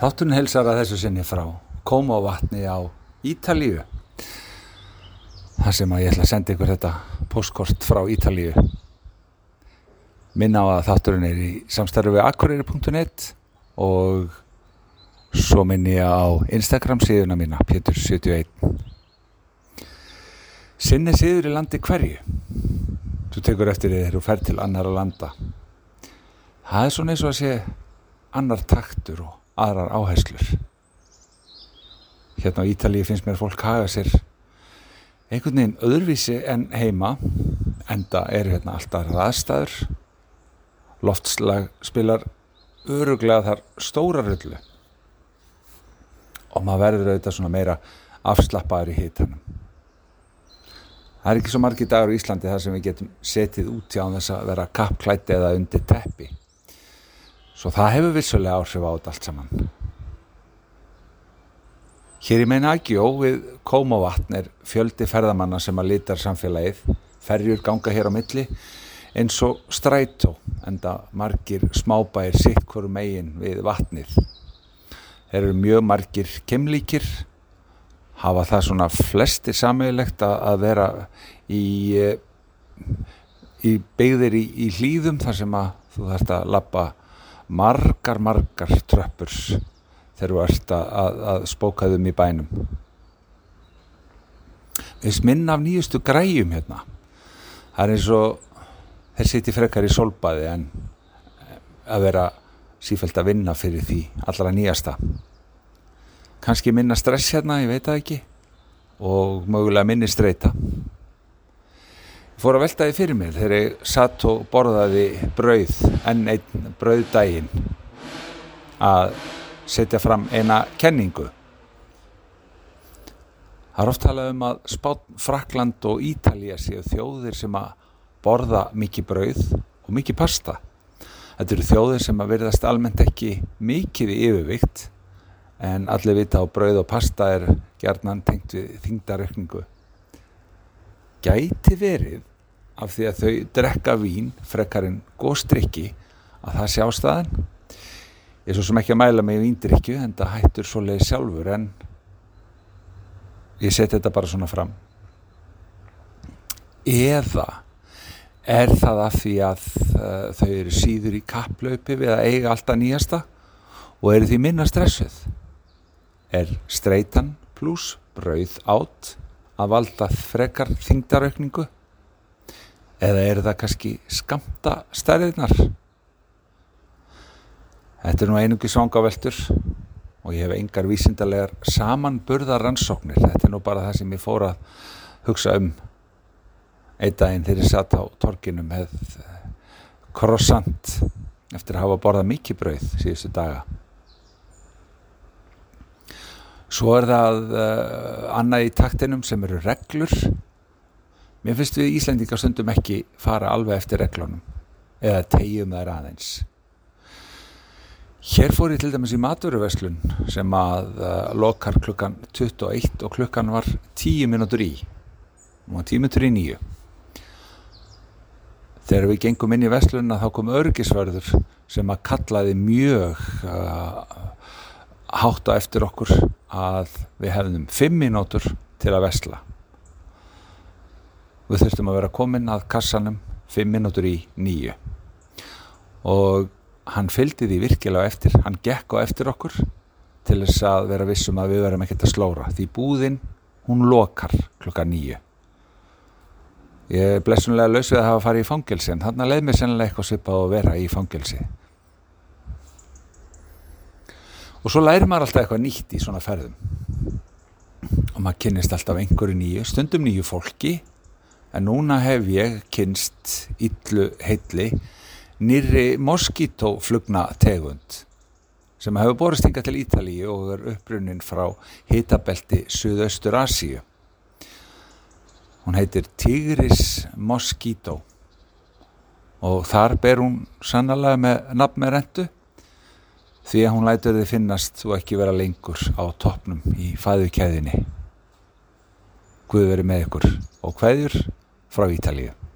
Þátturinn helsar að þessu sinni frá Kómavatni á Ítalíu þar sem að ég ætla að senda ykkur þetta postkort frá Ítalíu. Minna á að þátturinn er í samstarfi við akkurýri.net og svo minni ég á Instagram síðuna mína Pétur71 Sinni síður í landi hverju? Þú tekur eftir þegar þú fer til annar að landa. Það er svona eins og að sé annar taktur og aðrar áherslur. Hérna á Ítalíu finnst mér fólk haga sér einhvern veginn öðruvísi en heima enda eru hérna alltaf aðstæður. Loftslag spilar öruglega þar stóra rullu og maður verður auðvitað svona meira afslappaður í hitanum. Það er ekki svo margi dagur í Íslandi þar sem við getum setið út hjá þess að vera kappklætti eða undir teppi svo það hefur vissulega áhrif á þetta allt saman Hér í meina og við Kómavatn er fjöldi ferðamanna sem að litar samfélagið, ferjur ganga hér á milli eins og strætó enda margir smábæir sitt hverju megin við vatnið. Þeir eru mjög margir kemlíkir, hafa það svona flesti sammeðilegt að vera í, í beigðir í, í hlýðum þar sem að þú þarfst að lappa margar margar tröppurs þegar þú ert að, að, að spóka þum í bænum. Við minna af nýjustu græjum hérna. Það er eins og þeir siti frekar í solbaði en að vera sífælt að vinna fyrir því allra nýjasta. Kannski minna stress hérna, ég veit það ekki og mögulega minni streyta fór að velta því fyrir mér þegar ég satt og borðaði brauð enn einn brauðdægin að setja fram eina kenningu. Það er oft talað um að Spán, Frakland og Ítalija séu þjóðir sem að borða mikið brauð og mikið pasta. Þetta eru þjóðir sem að verðast almennt ekki mikið í yfirvikt en allir vita á brauð og pasta er gerðnan tengt við þingdarökningu. Gæti verið af því að þau drekka vín frekarinn góð strikki að það sjá staðin ég er svo sem ekki að mæla mig í víndrykju en það hættur svo leið sjálfur en ég seti þetta bara svona fram. Eða er það af því að uh, þau eru síður í kapplaupi við að eiga alltaf nýjasta og eru því minna stressuð? Er streitan pluss brauð átt að valda frekar þingdaraukningu eða eru það kannski skamta stærðinar Þetta er nú einungi svangaveltur og ég hef engar vísindarlegar samanburðar rannsóknir. Þetta er nú bara það sem ég fór að hugsa um einn daginn þegar ég satt á torkinu með croissant eftir að hafa borðað mikið brauð síðustu daga. Svo er það uh, annað í taktinum sem eru reglur. Mér finnst við Íslandingar stundum ekki fara alveg eftir reglunum eða tegjum þær aðeins. Hér fór ég til dæmis í maturverslun sem að uh, lokar klukkan 21 og klukkan var 10 minútur í og var 10 minútur í nýju. Þegar við gengum inn í verslunna þá kom örgisverður sem að kallaði mjög uh, hátt á eftir okkur að við hefðum 5 minútur til að versla. Við þurftum að vera komin að kassanum 5 minútur í nýju og hann fylgdi því virkilega eftir, hann gekk á eftir okkur til þess að vera vissum að við verðum ekkert að slóra. Því búðinn, hún lokar klukka nýju ég er blessunlega laus við að hafa farið í fangelsi en þannig að leið mér sennilega eitthvað svipað að vera í fangelsi. Og svo læri maður alltaf eitthvað nýtt í svona ferðum. Og maður kynnist alltaf einhverju nýju, stundum nýju fólki en núna hef ég kynst yllu heilli nýri moskítóflugna tegund sem hefur borist hinga til Ítalíu og er upprunnin frá hitabelti Suðaustur Asíu. Hún heitir Tigris moskító og þar ber hún sannlega með nafn með rentu því að hún lætur þið finnast og ekki vera lengur á toppnum í fæðukæðinni. Guð veri með ykkur og hvaðjur frá Ítalíu.